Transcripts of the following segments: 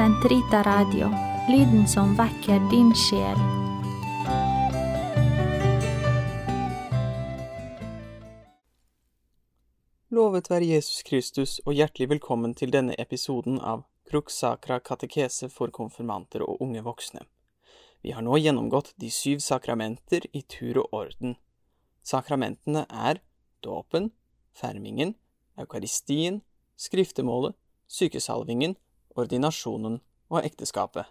Sentrita Radio, lyden som vekker din sjel. Lovet være Jesus Kristus, og hjertelig velkommen til denne episoden av Crux Sacra katekese for konfirmanter og unge voksne. Vi har nå gjennomgått de syv sakramenter i tur og orden. Sakramentene er dåpen, fermingen, eukaristien, skriftemålet, sykesalvingen, ordinasjonen og ekteskapet.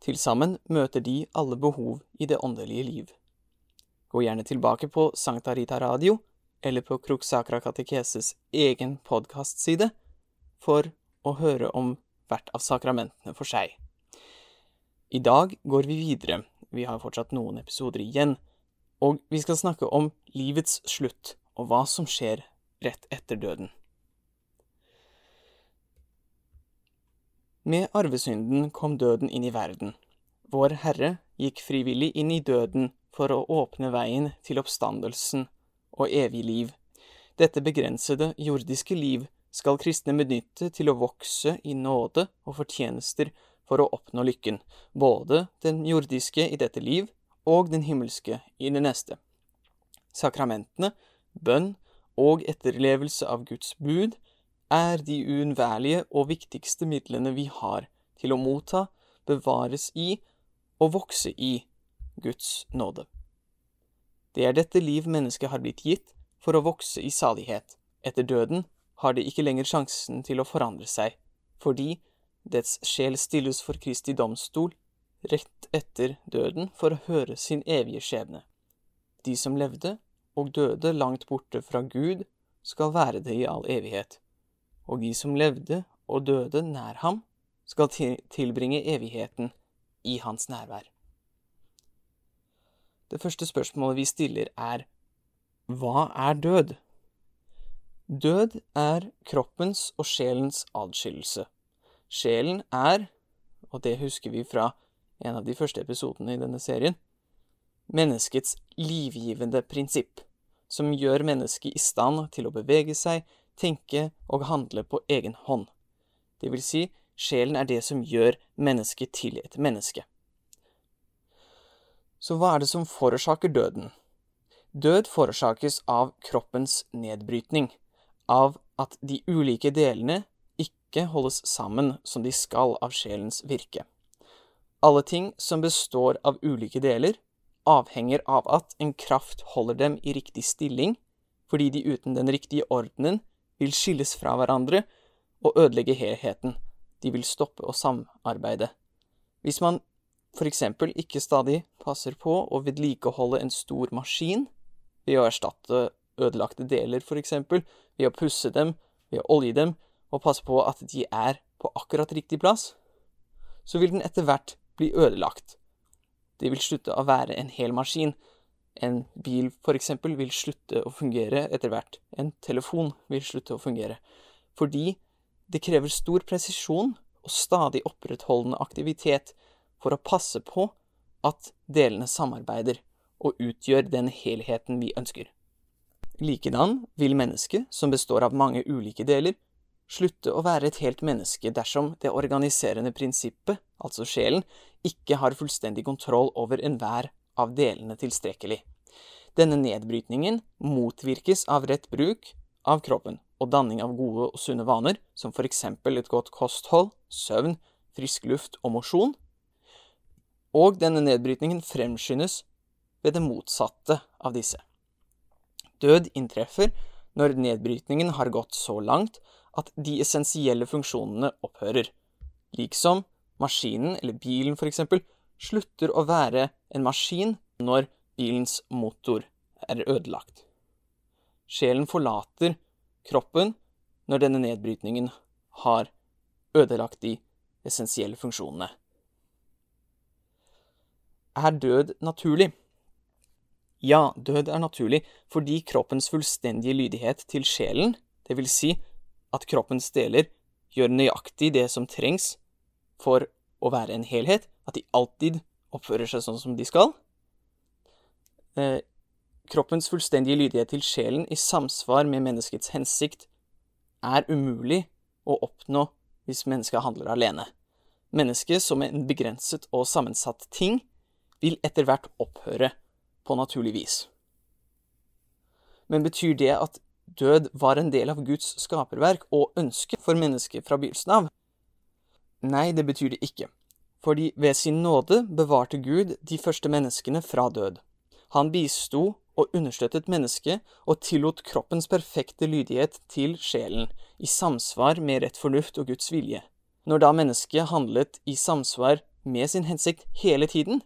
Til sammen møter de alle behov i det åndelige liv. Gå gjerne tilbake på Sankta Rita Radio eller på Kruksakra Katekeses egen podkastside for å høre om hvert av sakramentene for seg. I dag går vi videre, vi har fortsatt noen episoder igjen, og vi skal snakke om livets slutt og hva som skjer rett etter døden. Med arvesynden kom døden inn i verden. Vår Herre gikk frivillig inn i døden for å åpne veien til oppstandelsen og evig liv. Dette begrensede jordiske liv skal kristne benytte til å vokse i nåde og fortjenester for å oppnå lykken, både den jordiske i dette liv og den himmelske i det neste. Sakramentene, bønn og etterlevelse av Guds bud er de uunnværlige og viktigste midlene vi har til å motta, bevares i og vokse i Guds nåde. Det er dette liv mennesket har blitt gitt for å vokse i salighet. Etter døden har det ikke lenger sjansen til å forandre seg, fordi dets sjel stilles for Kristi domstol rett etter døden for å høre sin evige skjebne. De som levde og døde langt borte fra Gud, skal være det i all evighet, og de som levde og døde nær ham, skal tilbringe evigheten i hans nærvær. Det første spørsmålet vi stiller, er hva er død? Død er kroppens og sjelens adskillelse. Sjelen er, og det husker vi fra en av de første episodene i denne serien, menneskets livgivende prinsipp, som gjør mennesket i stand til å bevege seg, tenke og handle på egen hånd. Det vil si, sjelen er det som gjør mennesket til et menneske. Så hva er det som forårsaker døden? Død forårsakes av kroppens nedbrytning, av at de ulike delene ikke holdes sammen som de skal av sjelens virke. Alle ting som består av ulike deler, avhenger av at en kraft holder dem i riktig stilling, fordi de uten den riktige ordenen vil skilles fra hverandre og ødelegge helheten, de vil stoppe å samarbeide. Hvis man for eksempel ikke stadig passer på å vedlikeholde en stor maskin ved å erstatte ødelagte deler, for eksempel, ved å pusse dem, ved å olje dem, og passe på at de er på akkurat riktig plass, så vil den etter hvert bli ødelagt. Det vil slutte å være en hel maskin. En bil, for eksempel, vil slutte å fungere etter hvert. En telefon vil slutte å fungere. Fordi det krever stor presisjon og stadig opprettholdende aktivitet for å passe på at delene samarbeider og utgjør den helheten vi ønsker. Likedan vil mennesket, som består av mange ulike deler, slutte å være et helt menneske dersom det organiserende prinsippet, altså sjelen, ikke har fullstendig kontroll over enhver av delene tilstrekkelig. Denne nedbrytningen motvirkes av rett bruk av kroppen og danning av gode og sunne vaner, som eksempel et godt kosthold, søvn, frisk luft og mosjon, og denne nedbrytningen fremskyndes ved det motsatte av disse. Død inntreffer når nedbrytningen har gått så langt at de essensielle funksjonene opphører, liksom maskinen eller bilen eksempel slutter å være en maskin når bilens motor er ødelagt. Sjelen forlater kroppen når denne nedbrytningen har ødelagt de essensielle funksjonene. Er død naturlig? Ja, død er naturlig fordi kroppens fullstendige lydighet til sjelen, det vil si at kroppens deler gjør nøyaktig det som trengs for å være en helhet, at de alltid oppfører seg sånn som de skal. Eh, kroppens fullstendige lydighet til sjelen i samsvar med menneskets hensikt er umulig å oppnå hvis mennesket handler alene. mennesket som en begrenset og sammensatt ting, vil etter hvert opphøre på naturlig vis. Men betyr det at død var en del av Guds skaperverk og ønske for mennesket fra begynnelsen av? Nei, det betyr det ikke, fordi ved sin nåde bevarte Gud de første menneskene fra død. Han bisto og understøttet mennesket og tillot kroppens perfekte lydighet til sjelen, i samsvar med rett fornuft og Guds vilje. Når da mennesket handlet i samsvar med sin hensikt hele tiden,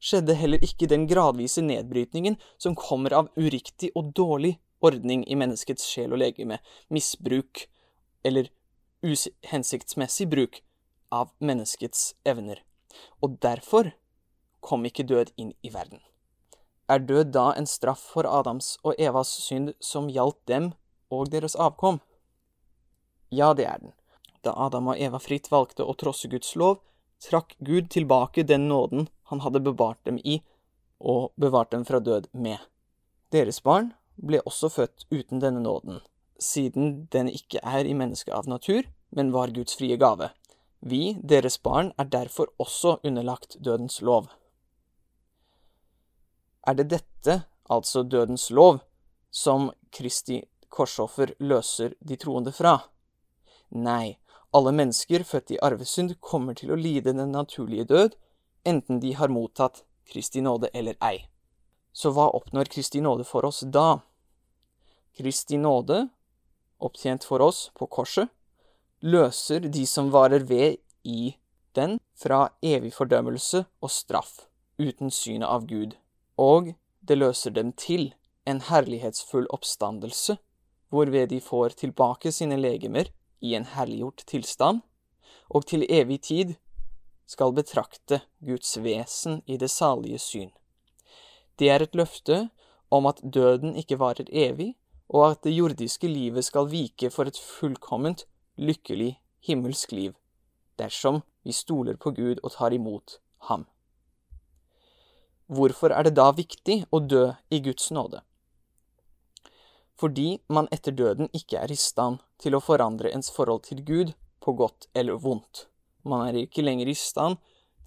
skjedde heller ikke den gradvise nedbrytningen som kommer av uriktig og dårlig ordning i menneskets sjel og legeme, misbruk eller uhensiktsmessig bruk av menneskets evner. Og derfor kom ikke død inn i verden. Er død da en straff for Adams og Evas synd som gjaldt dem og deres avkom? Ja, det er den. Da Adam og Eva fritt valgte å trosse Guds lov, trakk Gud tilbake den nåden han hadde bevart dem i, og bevart dem fra død med. Deres barn ble også født uten denne nåden, siden den ikke er i mennesket av natur, men var Guds frie gave. Vi, deres barn, er derfor også underlagt dødens lov. Er det dette, altså dødens lov, som Kristi korsoffer løser de troende fra? Nei, alle mennesker født i arvesynd kommer til å lide den naturlige død, enten de har mottatt Kristi nåde eller ei. Så hva oppnår Kristi nåde for oss da? Kristi nåde, opptjent for oss på korset, løser de som varer ved i den, fra evig fordømmelse og straff, uten synet av Gud, og det løser dem til en herlighetsfull oppstandelse, hvorved de får tilbake sine legemer i en herliggjort tilstand, og til evig tid skal betrakte Guds vesen i det salige syn. Det er et løfte om at døden ikke varer evig, og at det jordiske livet skal vike for et fullkomment, lykkelig himmelsk liv, dersom vi stoler på Gud og tar imot ham. Hvorfor er det da viktig å dø i Guds nåde? Fordi man etter døden ikke er i stand til å forandre ens forhold til Gud på godt eller vondt. Man er ikke lenger i stand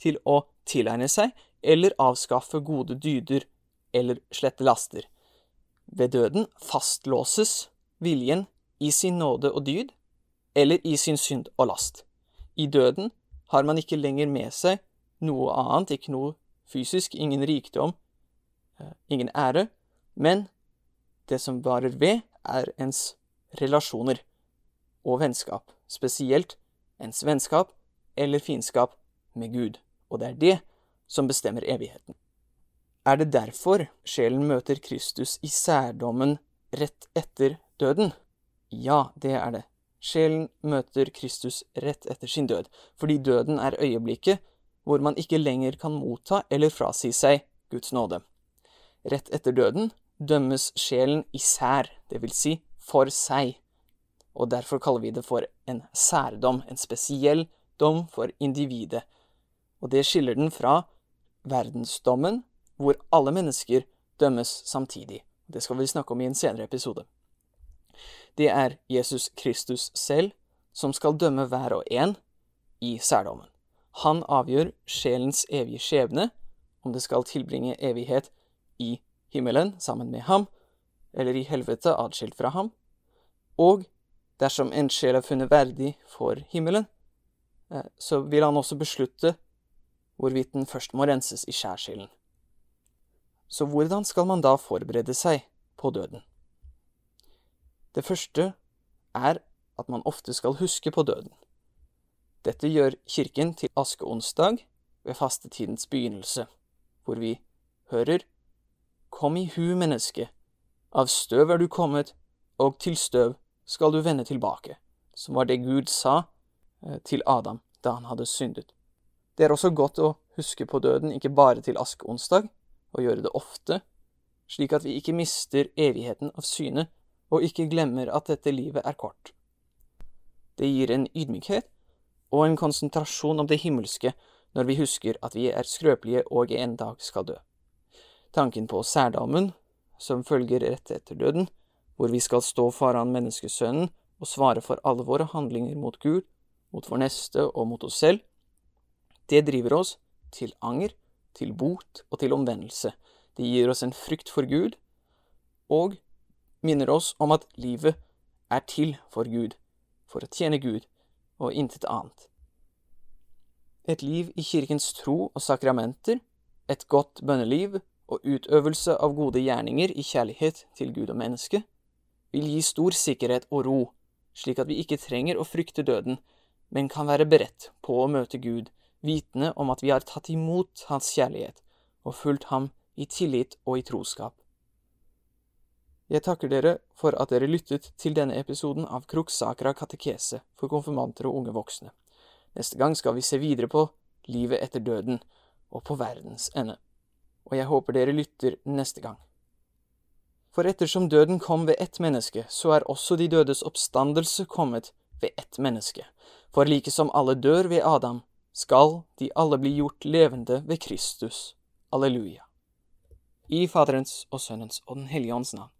til å tilegne seg eller avskaffe gode dyder eller slette laster. Ved døden fastlåses viljen i sin nåde og dyd, eller i sin synd og last. I døden har man ikke lenger med seg noe annet, ikke noe fysisk, ingen rikdom, eh, ingen ære, men det som varer ved, er ens relasjoner og vennskap, spesielt ens vennskap eller fiendskap med Gud, og det er det som bestemmer evigheten. Er det derfor sjelen møter Kristus i særdommen rett etter døden? Ja, det er det. Sjelen møter Kristus rett etter sin død, fordi døden er øyeblikket hvor man ikke lenger kan motta eller frasi seg Guds nåde. Rett etter døden dømmes sjelen især, vil si for seg, og derfor kaller vi det for en særdom, en spesiell dom for individet, og det skiller den fra verdensdommen, hvor alle mennesker dømmes samtidig. Det skal vi snakke om i en senere episode. Det er Jesus Kristus selv som skal dømme hver og en i særdommen. Han avgjør sjelens evige skjebne, om det skal tilbringe evighet i himmelen sammen med ham, eller i helvete atskilt fra ham, og dersom en sjel er funnet verdig for himmelen, eh, så vil han også beslutte hvorvidt den først må renses i skjærsilden. Så hvordan skal man da forberede seg på døden? Det første er at man ofte skal huske på døden. Dette gjør Kirken til askeonsdag ved fastetidens begynnelse, hvor vi hører Kom i hu, menneske, av støv er du kommet, og til støv skal du vende tilbake, som var det Gud sa eh, til Adam da han hadde syndet. Det er også godt å huske på døden, ikke bare til askeonsdag, og gjøre det ofte, slik at vi ikke mister evigheten av syne og ikke glemmer at dette livet er kort. Det gir en ydmykhet og en konsentrasjon om det himmelske når vi husker at vi er skrøpelige og en dag skal dø. Tanken på særdommen, som følger rett etter døden, hvor vi skal stå foran menneskesønnen og svare for alle våre handlinger mot Gud, mot vår neste og mot oss selv, det driver oss til anger, til bot og til omvendelse. Det gir oss en frykt for Gud, og minner oss om at livet er til for Gud, for å tjene Gud og intet annet. Et liv i kirkens tro og sakramenter, et godt bønneliv og utøvelse av gode gjerninger i kjærlighet til Gud og menneske, vil gi stor sikkerhet og ro, slik at vi ikke trenger å frykte døden, men kan være beredt på å møte Gud, vitende om at vi har tatt imot Hans kjærlighet og fulgt ham i tillit og i troskap. Jeg takker dere for at dere lyttet til denne episoden av Crux Sacra katekese for konfirmanter og unge voksne. Neste gang skal vi se videre på livet etter døden og på verdens ende. Og jeg håper dere lytter neste gang. For ettersom døden kom ved ett menneske, så er også de dødes oppstandelse kommet ved ett menneske. For like som alle dør ved Adam, skal de alle bli gjort levende ved Kristus. Alleluja. I Faderens og Sønnens og Den hellige ånds navn.